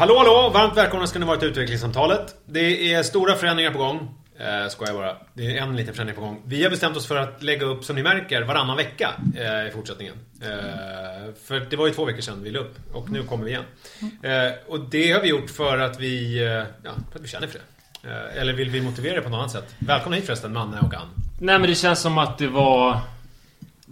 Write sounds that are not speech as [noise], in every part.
Hallå hallå! Varmt välkomna ska ni vara till utvecklingssamtalet. Det är stora förändringar på gång. Eh, skojar bara. Det är en liten förändring på gång. Vi har bestämt oss för att lägga upp, som ni märker, varannan vecka eh, i fortsättningen. Eh, för det var ju två veckor sedan vi la upp och nu kommer vi igen. Eh, och det har vi gjort för att vi, eh, ja, för att vi känner för det. Eh, eller vill vi motivera det på något annat sätt? Välkomna hit förresten, Manne och Ann. Nej men det känns som att det var...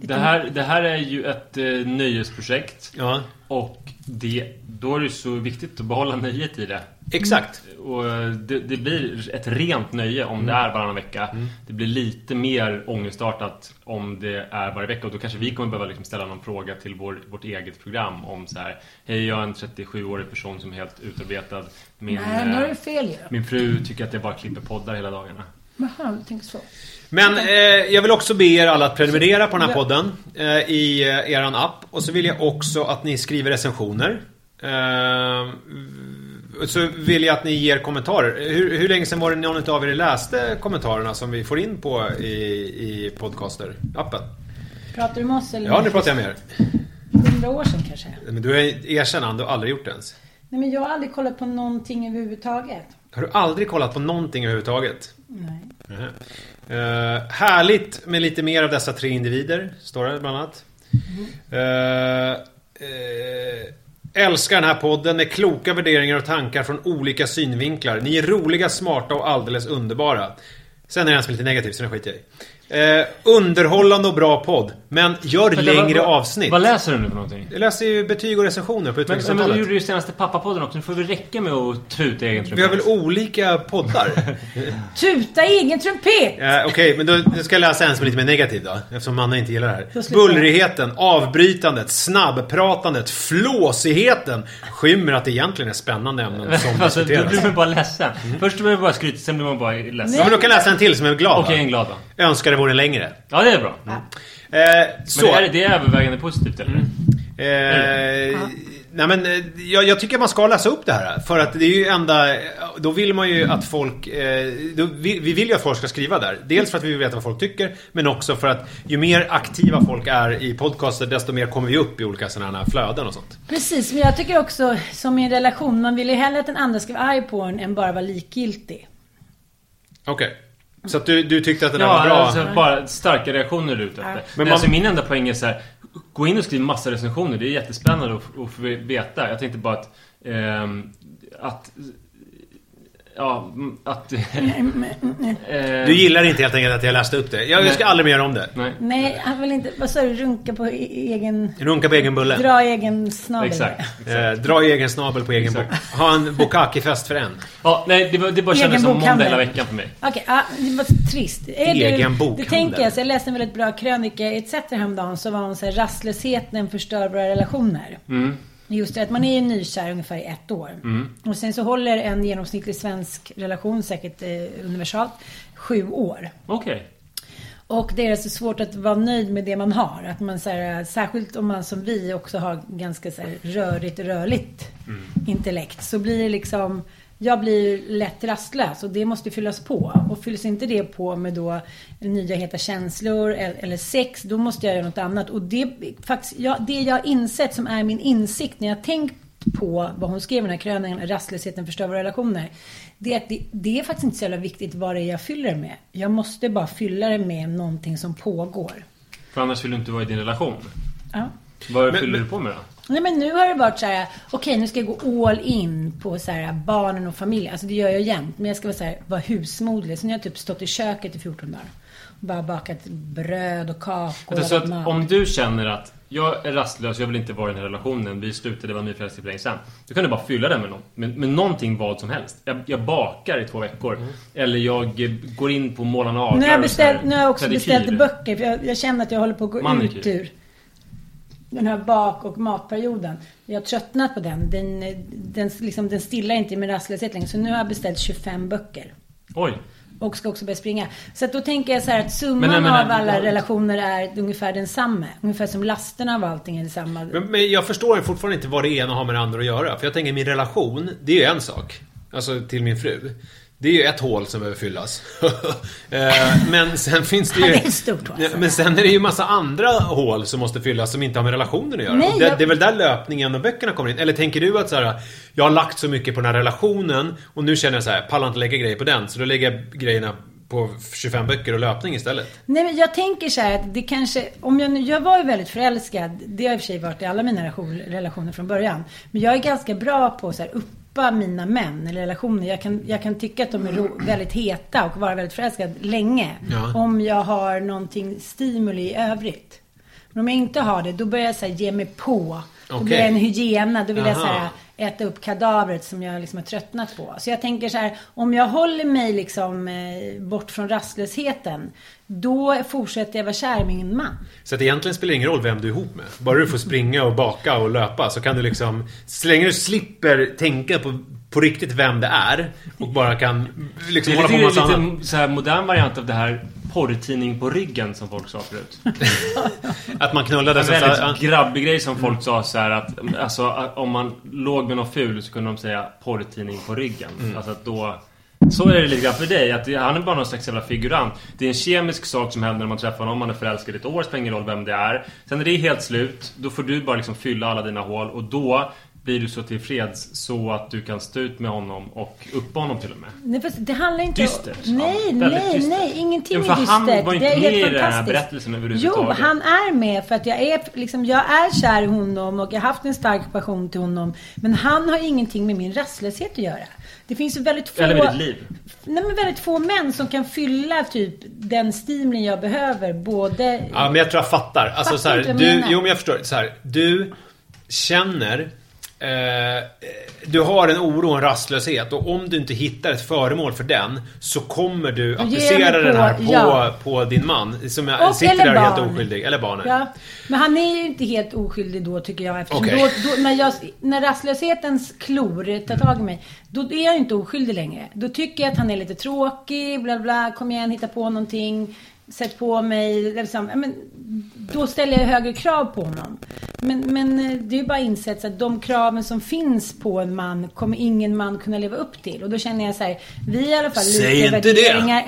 Det här, det här är ju ett eh, nöjesprojekt. Ja, Och det, då är det så viktigt att behålla nöjet i det. exakt. Och eh, det, det blir ett rent nöje om det är varannan vecka. Det blir lite mer ångestartat om det är varje vecka. Och då kanske vi kommer behöva liksom ställa någon fråga till vår, vårt eget program om så här. Hej, jag är en 37-årig person som är helt utarbetad. Min, Nej, nu har eh, du fel ju. min fru tycker att jag bara klipper poddar hela dagarna. Jaha, du tänker så. Men eh, jag vill också be er alla att prenumerera på den här podden eh, i eh, eran app. Och så vill jag också att ni skriver recensioner. Eh, så vill jag att ni ger kommentarer. Hur, hur länge sedan var det någon av er läste kommentarerna som vi får in på i, i Podcaster-appen? Pratar du med oss eller? Ja, nu pratar jag med er. Hundra år sedan kanske? Men du är erkänn, du har aldrig gjort det ens. Nej, men jag har aldrig kollat på någonting överhuvudtaget. Har du aldrig kollat på någonting överhuvudtaget? Nej. Eh, härligt med lite mer av dessa tre individer, står det bland annat. Eh, eh, älskar den här podden med kloka värderingar och tankar från olika synvinklar. Ni är roliga, smarta och alldeles underbara. Sen är det en som är lite negativ, så den skiter jag i. Eh, underhållande och bra podd. Men gör Vänta, längre vad- vad- avsnitt. Vad läser du nu för någonting? Jag läser ju betyg och recensioner på Men, men du gjorde ju senaste pappapodden också. Nu får vi räcka med att tuta egen Vi har väl trumpet. olika poddar? [laughs] Tuta egen trumpet! Ja, Okej, men då då ska jag läsa en som är lite mer negativ då. Eftersom Manna inte gillar det här. Då. Bullrigheten, avbrytandet, snabbpratandet, flåsigheten skymmer att det egentligen är spännande ämnen som [laughs] Alltså, då diskuteras. blir man bara ledsen. Först blir man bara skrytig, sen blir man bara ledsen. Ja, men då kan jag läsa en till som är glad Okej, va? en glad då. Önskar det vore längre. Ja, det är bra. Eh, Men så. det är, det är övervägande positivt, eller? Eh, nej men eh, jag, jag tycker man ska läsa upp det här. För att det är ju enda... Då vill man ju att folk... Eh, då, vi, vi vill ju att folk ska skriva där. Dels för att vi vill veta vad folk tycker. Men också för att ju mer aktiva folk är i podcaster desto mer kommer vi upp i olika sådana här flöden och sånt. Precis, men jag tycker också som i en relation, man vill ju hellre att den andra ska vara arg på en än bara vara likgiltig. Okej. Så att du, du tyckte att det där Ja, var bra? alltså bara starka reaktioner är ute efter. Men, Men man- alltså min enda poäng är så här. Gå in och skriv massa recensioner. Det är jättespännande att, att få veta. Jag tänkte bara att... ehm, att... Ja, mm, att... [laughs] eh, Du gillar inte helt enkelt att jag läste upp det? Jag, jag ska aldrig mer göra om det. Nej. Nej, han vill inte, vad sa du, runka på e- egen... Runka på egen bulle. Dra egen snabel. Exakt. [laughs] Eh, dra egen snabel på egen bock. Ha en bokaki-fest för en. Ja, nej, det, det bara kändes som måndag hela veckan för mig. Okej, ja, det var trist. Är Egen det, bokhandel. Det tänker jag. Så jag läste en väldigt bra krönika i ETC häromdagen. Så var hon så här, rastlösheten förstör våra relationer. Mm. Just det, att man är nykär ungefär i ett år. Och sen så håller en genomsnittlig svensk relation, säkert eh, universalt, sju år. Okej. Och det är så svårt att vara nöjd med det man har. Att man så här, särskilt om man som vi också har ganska så här, rörigt, rörligt intellekt. Så blir det liksom, jag blir lätt rastlös och det måste fyllas på. Och fylls inte det på med då nya heta känslor el- eller sex, då måste jag göra något annat. Och det, faktiskt, ja, det jag insett som är min insikt när jag tänkt på vad hon skrev i den här kröningen, rastlösheten förstör våra relationer. Det är att det, det är faktiskt inte så jävla viktigt vad det är jag fyller med. Jag måste bara fylla det med någonting som pågår. För annars vill du inte vara i din relation. Ja. Vad Men- fyller men- du på med då? Nej men nu har det varit så här, okej nu ska jag gå all in på så här barnen och familjen. Alltså det gör jag jämt. Men jag ska vara så här, vara husmoderlig. Så nu har jag typ stått i köket i 14 dagar. Och bara bakat bröd och kakor. Vänta, så att mat. om du känner att jag är rastlös, jag vill inte vara i den här relationen. Vi slutade vara nyförälskade för länge sedan. Då kan du bara fylla den med, något, med, med någonting vad som helst. Jag, jag bakar i två veckor. Eller jag eh, går in på måla naglar. Nu har jag, beställt, nu har jag också beställt böcker. För jag, jag känner att jag håller på att gå Manikyr. ut ur den här bak och matperioden. Jag har tröttnat på den. Den, den, liksom, den stillar inte min rastlöshet längre. Så nu har jag beställt 25 böcker. Oj. Och ska också börja springa. Så att då tänker jag så här att summan Men nej, men nej, av alla ja. relationer är ungefär densamma. Ungefär som lasterna av allting är detsamma. Men, men jag förstår fortfarande inte vad det ena har med det andra att göra. För jag tänker min relation, det är ju en sak. Alltså till min fru. Det är ju ett hål som behöver fyllas. [laughs] Eh, men sen finns det ju... Ja, det är ett stort hål. Ja, Men sen är det ju massa andra hål som måste fyllas som inte har med relationen att göra. Nej, det, jag- det är väl där löpningen och böckerna kommer in. Eller tänker du att så här, jag har lagt så mycket på den här relationen och nu känner jag så här, pallar inte lägga grejer på den. Så då lägger jag grejerna på 25 böcker och löpning istället. Nej men jag tänker så här att det kanske, om jag nu, jag var ju väldigt förälskad. Det har jag i och för sig varit i alla mina relation, relationer från början. Men jag är ganska bra på så här, uppa mina män eller relationer. Jag kan, jag kan tycka att de är ro, väldigt heta och vara väldigt förälskad länge. Ja. Om jag har någonting stimuli i övrigt. Men om jag inte har det, då börjar jag så här, ge mig på. Då blir jag en hygiena. Då vill jag Aha. så här, äta upp kadavret som jag liksom har tröttnat på. Så jag tänker så här, om jag håller mig liksom eh, bort från rastlösheten, då fortsätter jag vara kär i min man. Så att egentligen spelar det ingen roll vem du är ihop med. Bara du får springa och baka och löpa så kan du liksom... Så länge du slipper tänka på, på riktigt vem det är och bara kan liksom Det hålla är på med massa annat. lite så här modern variant av det här porrtidning på ryggen som folk sa förut. [laughs] Att man knullade En så att... väldigt grabbig grej som folk sa så här att alltså, om man låg med någon ful så kunde de säga porrtidning på ryggen. Mm. Alltså att då... Så är det lite grann för dig, att det- han är bara någon slags jävla figurant. Det är en kemisk sak som händer när man träffar honom, man är förälskad i ett år, spelar ingen roll vem det är. Sen när det är helt slut, då får du bara liksom fylla alla dina hål och då blir du så tillfreds så att du kan stå ut med honom och uppa honom till och med. Nej, fast det handlar inte Dystert. Nej, Ja, nej, dystert. nej. Ingenting Ja, för är dystert. han var inte det är med helt i den här fantastiskt. berättelsen Jo, överhuvudtaget. han är med för att jag är, liksom, jag är kär i honom och jag har haft en stark passion till honom. Men han har ingenting med min rastlöshet att göra. Det finns ju väldigt få... Eller med ditt liv. Nej, men väldigt få män som kan fylla typ den stimulin jag behöver. Både... Ja, men jag tror jag fattar. Alltså Fattar så här, du, jo, men jag förstår. Så här, du känner... Eh, du har en oro och en rastlöshet och om du inte hittar ett föremål för den så kommer du applicera den här på, ja. på din man som jag, Och- sitter där helt barn. oskyldig. Eller barnen. Ja, men han är ju inte helt oskyldig då tycker jag. Eftersom Okej. då, då, när, jag, när rastlöshetens klor tar tag i mig, då är jag inte oskyldig längre. Då tycker jag att han är lite tråkig, bla bla, kom igen, hitta på någonting. Sätt på mig, liksom, men, då ställer jag högre krav på honom. Men, men eh, det är bara insett att de kraven som finns på en man kommer ingen man kunna leva upp till. Och då känner jag så här, vi har i alla fall Säg inte det.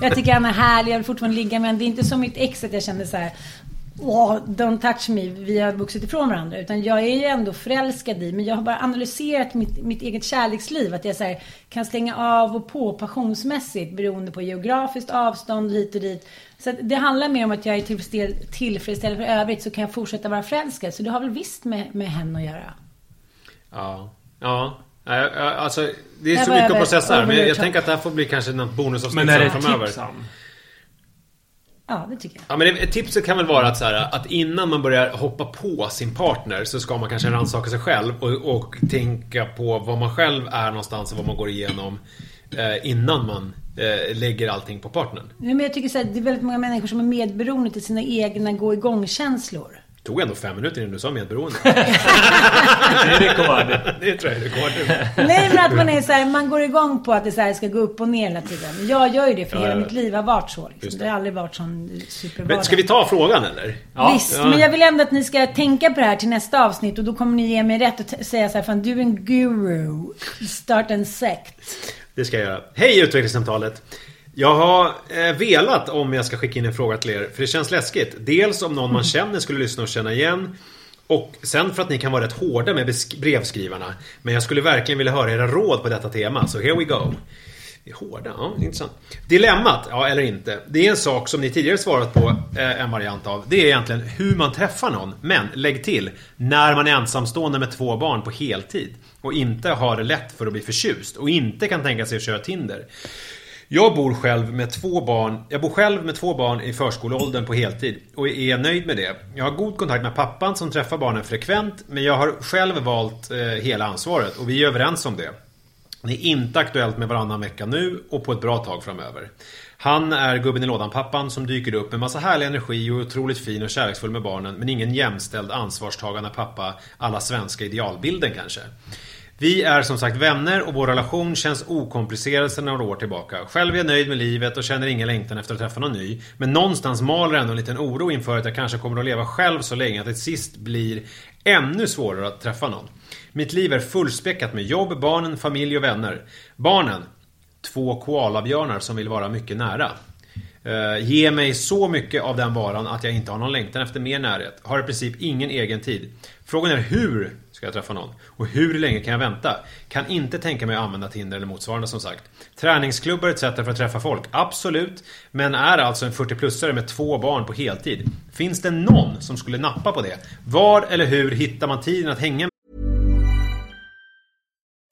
[laughs] jag tycker han är härlig, jag vill fortfarande ligga med honom. Det är inte som mitt ex att jag kände så här. Åh, don't touch me, vi har vuxit ifrån varandra. Utan jag är ju ändå förälskad i, men jag har bara analyserat mitt, mitt eget kärleksliv. Att jag så här, kan stänga av och på passionsmässigt beroende på geografiskt avstånd hit och dit. Så att det handlar mer om att jag är tillfredsställ, tillfredsställd för övrigt så kan jag fortsätta vara förälskad. Så det har väl visst med, med henne att göra. Ja. Ja. Alltså, det är så mycket att processa här, men jag, tänker att det här får bli kanske något bonusavsnitt Men är det ett framöver. tips? Ja, det tycker jag. Ja, men det, tipset kan väl vara att, så här, att innan man börjar hoppa på sin partner så ska man kanske rannsaka sig själv och, och tänka på vad man själv är någonstans och vad man går igenom eh, innan man eh, lägger allting på partnern. Nej, men jag tycker så här, det är väldigt många människor som är medberoende till sina egna gå igång-känslor. Det tog ändå fem minuter innan du sa medberoende. [laughs] Det är rekord. det tror jag är rekord. Nej men att man är så här, man går igång på att det så här ska gå upp och ner hela tiden. Jag gör ju det för Ja, hela ja. mitt liv har varit så. Liksom. det. Det har aldrig varit sån supervardag. Men ska vi ta frågan eller? Ja. Visst, Ja. men jag vill ändå att ni ska tänka på det här till nästa avsnitt och då kommer ni ge mig rätt att t- säga så här, fan du är en guru. Start en sekt. Det ska jag göra. Hej utvecklingssamtalet! Jag har eh, velat om jag ska skicka in en fråga till er, för det känns läskigt. Dels om någon man känner skulle lyssna och känna igen. Och sen för att ni kan vara rätt hårda med brevskrivarna. Men jag skulle verkligen vilja höra era råd på detta tema, så here we go. Hårda, ja intressant. Dilemmat, ja eller inte. Det är en sak som ni tidigare svarat på eh, en variant av. Det är egentligen hur man träffar någon. Men lägg till, när man är ensamstående med två barn på heltid. Och inte har det lätt för att bli förtjust. Och inte kan tänka sig att köra Tinder. Jag bor själv med två barn Jag bor själv med två barn i förskoleåldern på heltid och är nöjd med det. Jag har god kontakt med pappan som träffar barnen frekvent men jag har själv valt eh, hela ansvaret och vi är överens om det. Det är inte aktuellt med varannan vecka nu och på ett bra tag framöver. Han är gubben i lådan-pappan som dyker upp med massa härlig energi och är otroligt fin och kärleksfull med barnen men ingen jämställd ansvarstagande pappa alla svenska idealbilden kanske. Vi är som sagt vänner och vår relation känns okomplicerad sedan några år tillbaka. Själv är jag nöjd med livet och känner ingen längtan efter att träffa någon ny. Men någonstans maler ändå en liten oro inför att jag kanske kommer att leva själv så länge att det sist blir ännu svårare att träffa någon. Mitt liv är fullspäckat med jobb, barnen, familj och vänner. Barnen, två koalabjörnar som vill vara mycket nära. Uh, ge mig så mycket av den varan att jag inte har någon längtan efter mer närhet. Har i princip ingen egen tid. Frågan är hur ska jag träffa någon? Och hur länge kan jag vänta? Kan inte tänka mig att använda Tinder eller motsvarande som sagt. Träningsklubbar etc. för att träffa folk? Absolut. Men är alltså en 40-plussare med två barn på heltid. Finns det någon som skulle nappa på det? Var eller hur hittar man tiden att hänga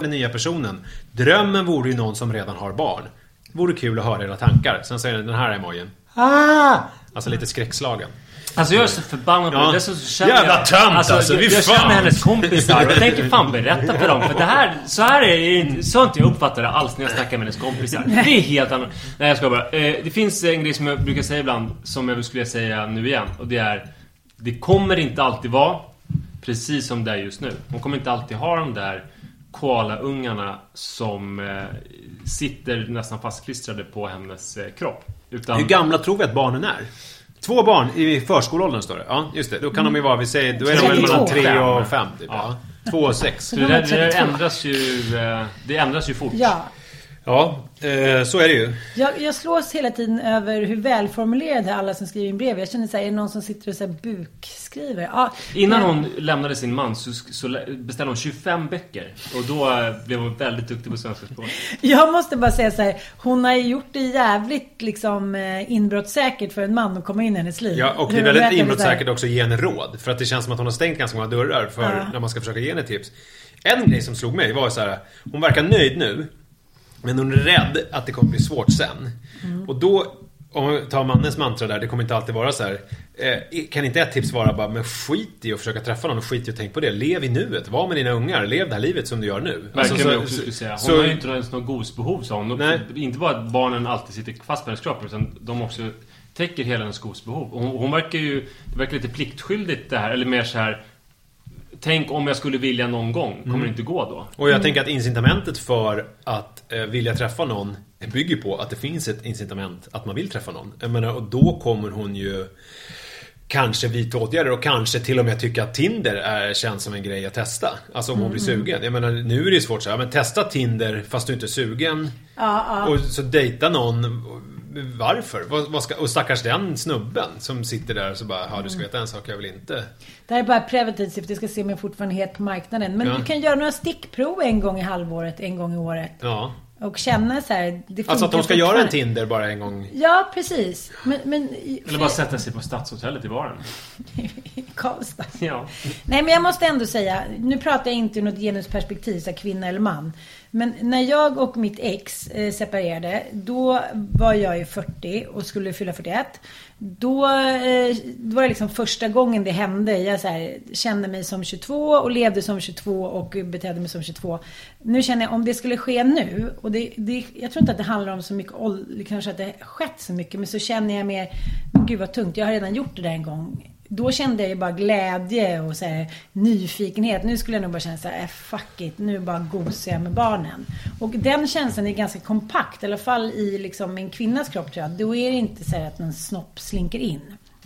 Den nya personen. Drömmen vore ju någon som redan har barn. Det vore kul att höra era tankar. Sen säger den den här emojin. Ah! Alltså lite skräckslagen. Alltså jag är så förbannad på Ja. det. Dessutom så känner Jävla jag... tönt, alltså, alltså, jag, jag fan. känner hennes kompisar och jag tänker fan berätta för dem. För det här, så här är så har inte jag uppfattat det alls när jag snackar med hennes kompisar. Det är helt annorlunda. Nej jag ska bara. Eh, det finns en grej som jag brukar säga ibland, som jag skulle säga nu igen. Och det är, det kommer inte alltid vara precis som det är just nu. Hon kommer inte alltid ha de där koalaungarna som eh, sitter nästan fastklistrade på hennes eh, kropp. Utan, Hur gamla tror vi att barnen är? Två barn i förskoleåldern står det. Ja, just det. Då kan de ju vara, vi säger, då är de väl 32. mellan tre och fem. Typ, Ja. ja. Två och sex. Så det, det ändras ju, eh, det ändras ju fort. Ja. Ja, eh, så är det ju. Jag, jag slås hela tiden över hur välformulerade alla som skriver in brev. Jag känner såhär, är det någon som sitter och så här bukskriver? Ja, Innan men- hon lämnade sin man så, så beställde hon 25 böcker. Och då eh, blev hon väldigt duktig på svenska språk. [laughs] Jag måste bara säga så här, hon har ju gjort det jävligt liksom eh, inbrottssäkert för en man att komma in i hennes liv. Ja, och det är väldigt inbrottssäkert så också att ge henne råd. För att det känns som att hon har stängt ganska många dörrar för Ja. när man ska försöka ge henne tips. En grej som slog mig var så här. Hon verkar nöjd nu. Men hon är rädd att det kommer bli svårt sen. Mm. Och då, om vi tar mannens mantra där, det kommer inte alltid vara så här. Eh, kan inte ett tips vara bara, men skit i att försöka träffa någon och skit i att tänka på det. Lev i nuet, var med dina ungar, lev det här livet som du gör nu. Alltså, jag också skulle säga. Hon så- har ju inte ens något gosbehov sa hon. Nej. Inte bara att barnen alltid sitter fast på hennes kropp utan de också täcker hela hennes gosbehov. Hon, hon verkar ju, det verkar lite pliktskyldigt det här. Eller mer så här. Tänk om jag skulle vilja någon gång. Kommer det inte gå då? Och jag tänker att incitamentet för att eh, vilja träffa någon bygger på att det finns ett incitament att man vill träffa någon. Jag menar, och då kommer hon ju kanske vidta åtgärder och kanske till och med tycka att Tinder är, känns som en grej att testa. Alltså om hon blir sugen. Jag menar, nu är det ju svårt så här, men testa Tinder fast du inte är sugen. Ja, ja. Och så dejta någon. Varför? Vad, vad ska, och stackars den snubben som sitter där och så bara, ja du ska veta en sak jag vill inte. Det här är bara preventivt syfte. Jag ska se om jag fortfarande är het på marknaden. Men Ja. du kan göra några stickprov en gång i halvåret, en gång i året. Ja. Och känna så här, det Alltså att de ska göra en. Tinder bara en gång. Ja, precis. Men, men Eller bara sätta sig på Stadshotellet i baren. [laughs] Karlstad. Ja. Nej, men jag måste ändå säga, nu pratar jag inte ur något genusperspektiv, så här, kvinna eller man. Men när jag och mitt ex eh, separerade, då var jag ju 40 och skulle fylla 41. Då, eh, då var det liksom första gången det hände. Jag så här, kände mig som 22 och levde som 22 och betedde mig som 22. Nu känner jag, om det skulle ske nu, och det, det, jag tror inte att det handlar om så mycket ålder, kanske att det skett så mycket, men så känner jag mer, gud vad tungt, jag har redan gjort det där en gång. Då kände jag ju bara glädje och så här, nyfikenhet. Nu skulle jag nog bara känna så här, äh, fuck it, nu bara gosar jag med barnen. Och den känslan är ganska kompakt, i alla fall i liksom en kvinnas kropp tror jag. Då är det inte så här att någon snopp slinker in.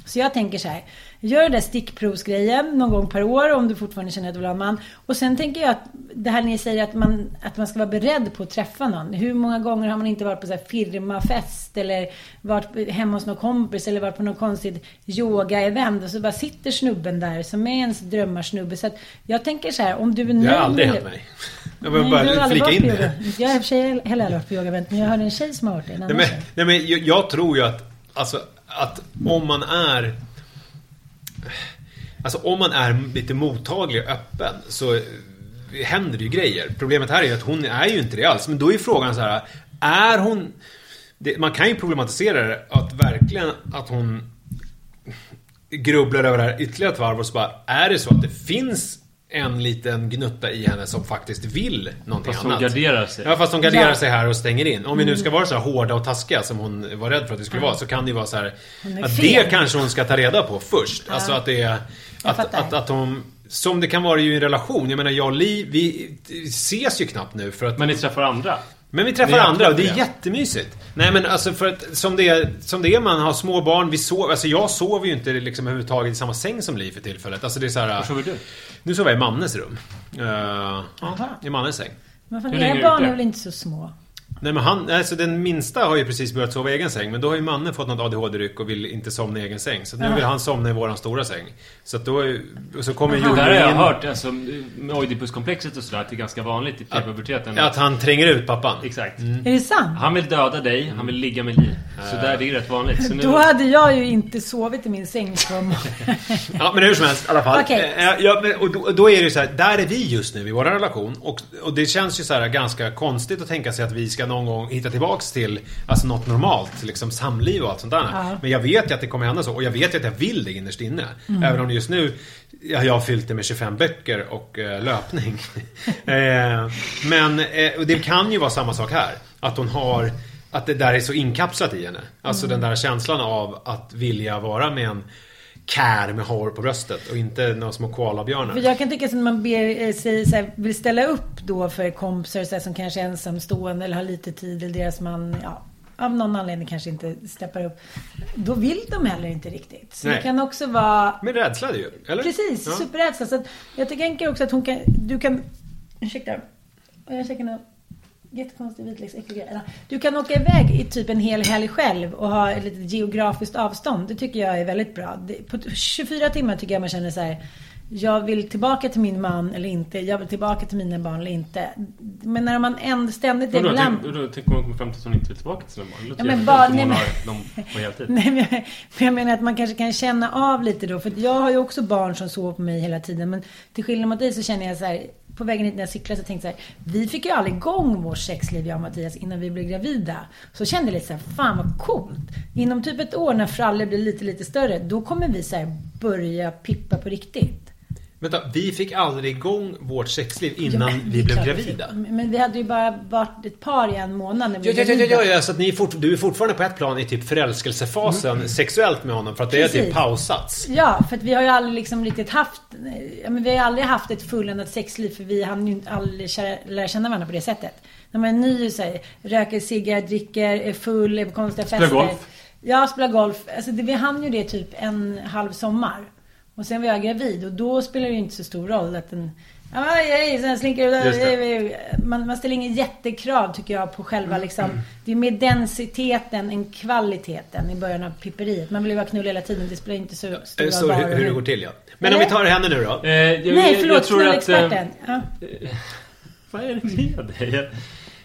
Så jag tänker så här, gör den där stickprovsgrejen någon gång per år om du fortfarande känner att du vill ha en man. Och sen tänker jag att det här ni säger att man, att man ska vara beredd på att träffa någon. Hur många gånger har man inte varit på så här firmafest eller varit hemma hos någon kompis eller varit på någon konstigt yoga-event och så bara sitter snubben där som är ens drömmarsnubbe. Så att jag tänker så här, om du är nöjd Det har aldrig hänt mig. Jag vill bara flika in det. Jag har i och för sig heller aldrig varit på yoga-event, men jag hörde en tjej som har varit det. Nej men, nej, men jag, jag tror ju att, alltså, att om man är... Alltså om man är lite mottaglig och öppen så händer det ju grejer. Problemet här är ju att hon är ju inte det alls. Men då är frågan så här, är hon... Det, man kan ju problematisera det att verkligen att hon grubblar över det här ytterligare ett varv och så bara, är det så att det finns en liten gnutta i henne som faktiskt vill någonting Fast hon annat? garderar sig. Ja, fast de garderar Ja. sig här och stänger in. Om vi nu ska vara så här hårda och taskiga som hon var rädd för att det skulle vara, så kan det ju vara så här Hon är att fel. det kanske hon ska ta reda på först. Alltså att det är... Att, fattar. att, att hon... Som det kan vara ju i en relation. Jag menar, jag och Li, vi ses ju knappt nu för att... Men ni träffar andra. Men vi träffar andra och det är jättemysigt. Nej men alltså för att som det är, som det är man har små barn, vi sover, alltså jag sover ju inte liksom överhuvudtaget i samma säng som Li för tillfället. Alltså det är så här. Var sover du? Nu sover jag i Mannes rum. Uh, I Mannes säng. Men fan, Hur länge era är barn är väl inte så små? Nej men han, alltså den minsta har ju precis börjat sova i egen säng. Men då har ju mannen fått något ADHD-ryck och vill inte somna i egen säng. Så nu vill han somna i våran stora säng. Så att då, är- och så kommer Det där har jag Jojo in. hört, alltså, med Oidipuskomplexet och sådär, att det är ganska vanligt i prepuberteten. Att han tränger ut pappan. Exakt. Är det sant? Han vill döda dig, han vill ligga med Li. Så där, det är rätt vanligt. Så nu, Då hade jag ju inte sovit i min säng på Ja men hur som helst i alla fall. Okej. Eh, Ja, men, och då, då är det ju så här, där är vi just nu i vår relation. Och, och det känns ju så här ganska konstigt att tänka sig att vi ska någon gång hitta tillbaks till alltså något normalt, liksom samliv och allt sånt där. Ja. Men jag vet ju att det kommer hända så. Och jag vet ju att jag vill det innerst inne. Mm. Även om just nu ja, jag har fyllt det med 25 böcker och eh, löpning. [laughs] eh, men eh, det kan ju vara samma sak här. Att hon har att det där är så inkapslat i henne. Alltså Mm. den där känslan av att vilja vara med en kär med hår på bröstet och inte några små koalabjörnar. För jag kan tycka att man ber eh, sig, så här, vill ställa upp då för kompisar så här, som kanske är ensamstående eller har lite tid eller deras man, ja, av någon anledning kanske inte steppar upp. Då vill de heller inte riktigt. Så Nej. det kan också vara Men rädsla det ju, eller? Precis, Ja. superrädsla. Så jag tänker också att hon kan, du kan, ursäkta, jag käkar någon jättekonstig vitlöksäcklig grej. Du kan åka iväg i typ en hel helg själv och ha ett litet geografiskt avstånd. Det tycker jag är väldigt bra. På 24 timmar tycker jag man känner så här. Jag vill tillbaka till min man eller inte. Jag vill tillbaka till mina barn eller inte. Men när man ändå ständigt är tänk, då, tänk om hon kommer fram till att hon inte vill tillbaka till sina barn. Ja, men bara- nej, men- har dem på [laughs] heltid. Nej, men jag, men jag menar att man kanske kan känna av lite då. För jag har ju också barn som sover på mig hela tiden. Men till skillnad mot dig så känner jag så här. På vägen hit när jag cyklade så tänkte jag så här. Vi fick ju aldrig igång vårt sexliv jag och Mattias innan vi blev gravida. Så kände jag lite så här. Fan vad coolt. Inom typ ett år när Fralle blir lite, lite större. Då kommer vi så här börja pippa på riktigt. Vänta, vi fick aldrig igång vårt sexliv innan Ja, vi är blev gravida. Men vi hade ju bara varit ett par i en månad när vi Ja, blev ja, ja, gravida. ja, ja, så att ni är fort, du är fortfarande på ett plan i typ förälskelsefasen sexuellt med honom för att det är Precis. typ pausats. Ja, för att vi har ju aldrig liksom riktigt haft, ja, men vi har ju aldrig haft ett fulländat sexliv för vi hann ju aldrig lära känna varandra på det sättet. När man är ny så här, röker ciggar, dricker, är full, är på konstiga Spelar fester. golf. Ja, spelar golf. Alltså det, vi hann ju det typ en halv sommar. Och sen var jag gravid och då spelar det ju inte så stor roll att den Ja, hej, sen slinker det. Man, man ställer ingen jättekrav tycker jag på själva liksom. Det är mer densiteten än kvaliteten i början av pipperiet. Man vill ju bara knulla hela tiden. Det spelar inte så stor Eh, Så roll. hur, hur det går till ja. Men om Eller? vi tar henne nu då. Eh, jag, Nej, förlåt. jag tror att, eh. Ja. [laughs] Vad är det med dig?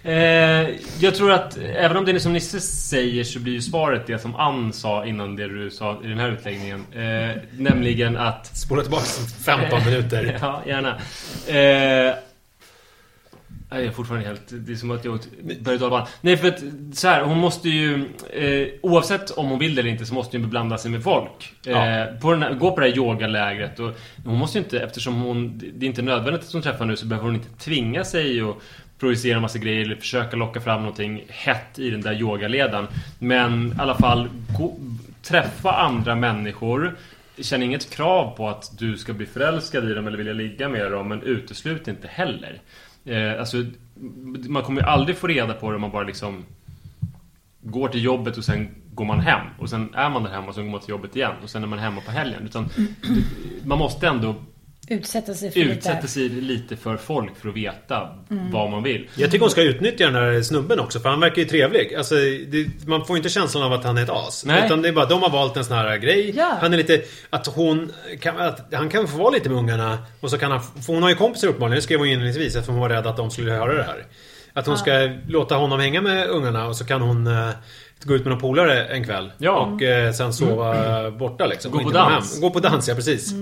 Eh, jag tror att även om det är som Nisse säger så blir ju svaret det som Ann sa innan det du sa i den här utläggningen. Eh, nämligen att... Spola tillbaka 15 [laughs] minuter. ja, gärna. Eh, jag är fortfarande helt... Det är som att jag börjar tala Nej, för att så här, hon måste ju... Eh, oavsett om hon vill det eller inte så måste hon beblanda sig med folk. Eh, Ja. på den gå på det här yogalägret. Och hon måste ju inte, eftersom hon... Det är inte nödvändigt att hon träffar nu så behöver hon inte tvinga sig och projicera massa grejer eller försöka locka fram någonting hett i den där yogaledaren. Men i alla fall gå, träffa andra människor. Känn inget krav på att du ska bli förälskad i dem eller vilja ligga med dem men uteslut inte heller. Eh, alltså, man kommer ju aldrig få reda på det om man bara liksom går till jobbet och sen går man hem. Och sen är man där hemma och sen går man till jobbet igen. Och sen är man hemma på helgen. Utan man måste ändå Utsätta sig för utsätta lite. sig lite för folk för att veta vad man vill. Jag tycker hon ska utnyttja den här snubben också för han verkar ju trevlig. Alltså, det, man får inte känslan av att han är ett as. Nej. Utan det är bara de har valt en sån här grej. Ja. Han är lite... Att hon... Kan, att han kan få vara lite med ungarna. Och så kan han... För hon har ju kompisar uppenbarligen. Det skrev hon inledningsvis eftersom hon var rädd att de skulle höra det här. Att hon ska låta honom hänga med ungarna och så kan hon... eh, Gå ut med någon polare en kväll. Ja. Och eh, sen sova borta liksom. Gå och på dans. Gå på dans, ja precis.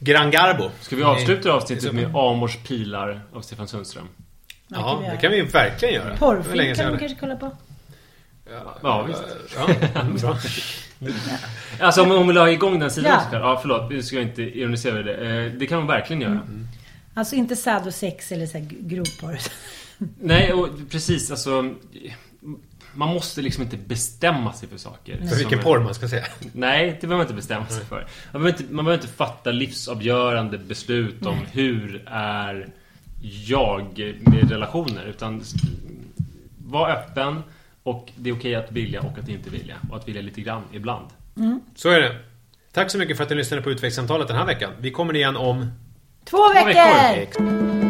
Gran Garbo. Ska vi avsluta avsnittet med Amors pilar av Stefan Sundström? Ja, det kan vi verkligen göra. Porrfilm kan jag hade. kanske kolla på. Ja, visst. Ja, bra. [laughs] Alltså om hon vill ha igång den sidan Ja. Ja, förlåt. Vi ska inte ironisera över det. Eh, Det kan hon verkligen göra. Alltså inte sad och sex eller så här grovporr. Nej, och precis alltså... Man måste liksom inte bestämma sig för saker. För vilken porr man ska säga. Nej, det behöver man inte bestämma sig för. Man behöver inte, man behöver inte fatta livsavgörande beslut om hur är jag med relationer. Utan var öppen och det är okej att vilja och att inte vilja. Och att vilja lite grann ibland. Så är det. Tack så mycket för att ni lyssnade på Utväxtsamtalet den här veckan. Vi kommer igen om... Två veckor! veckor.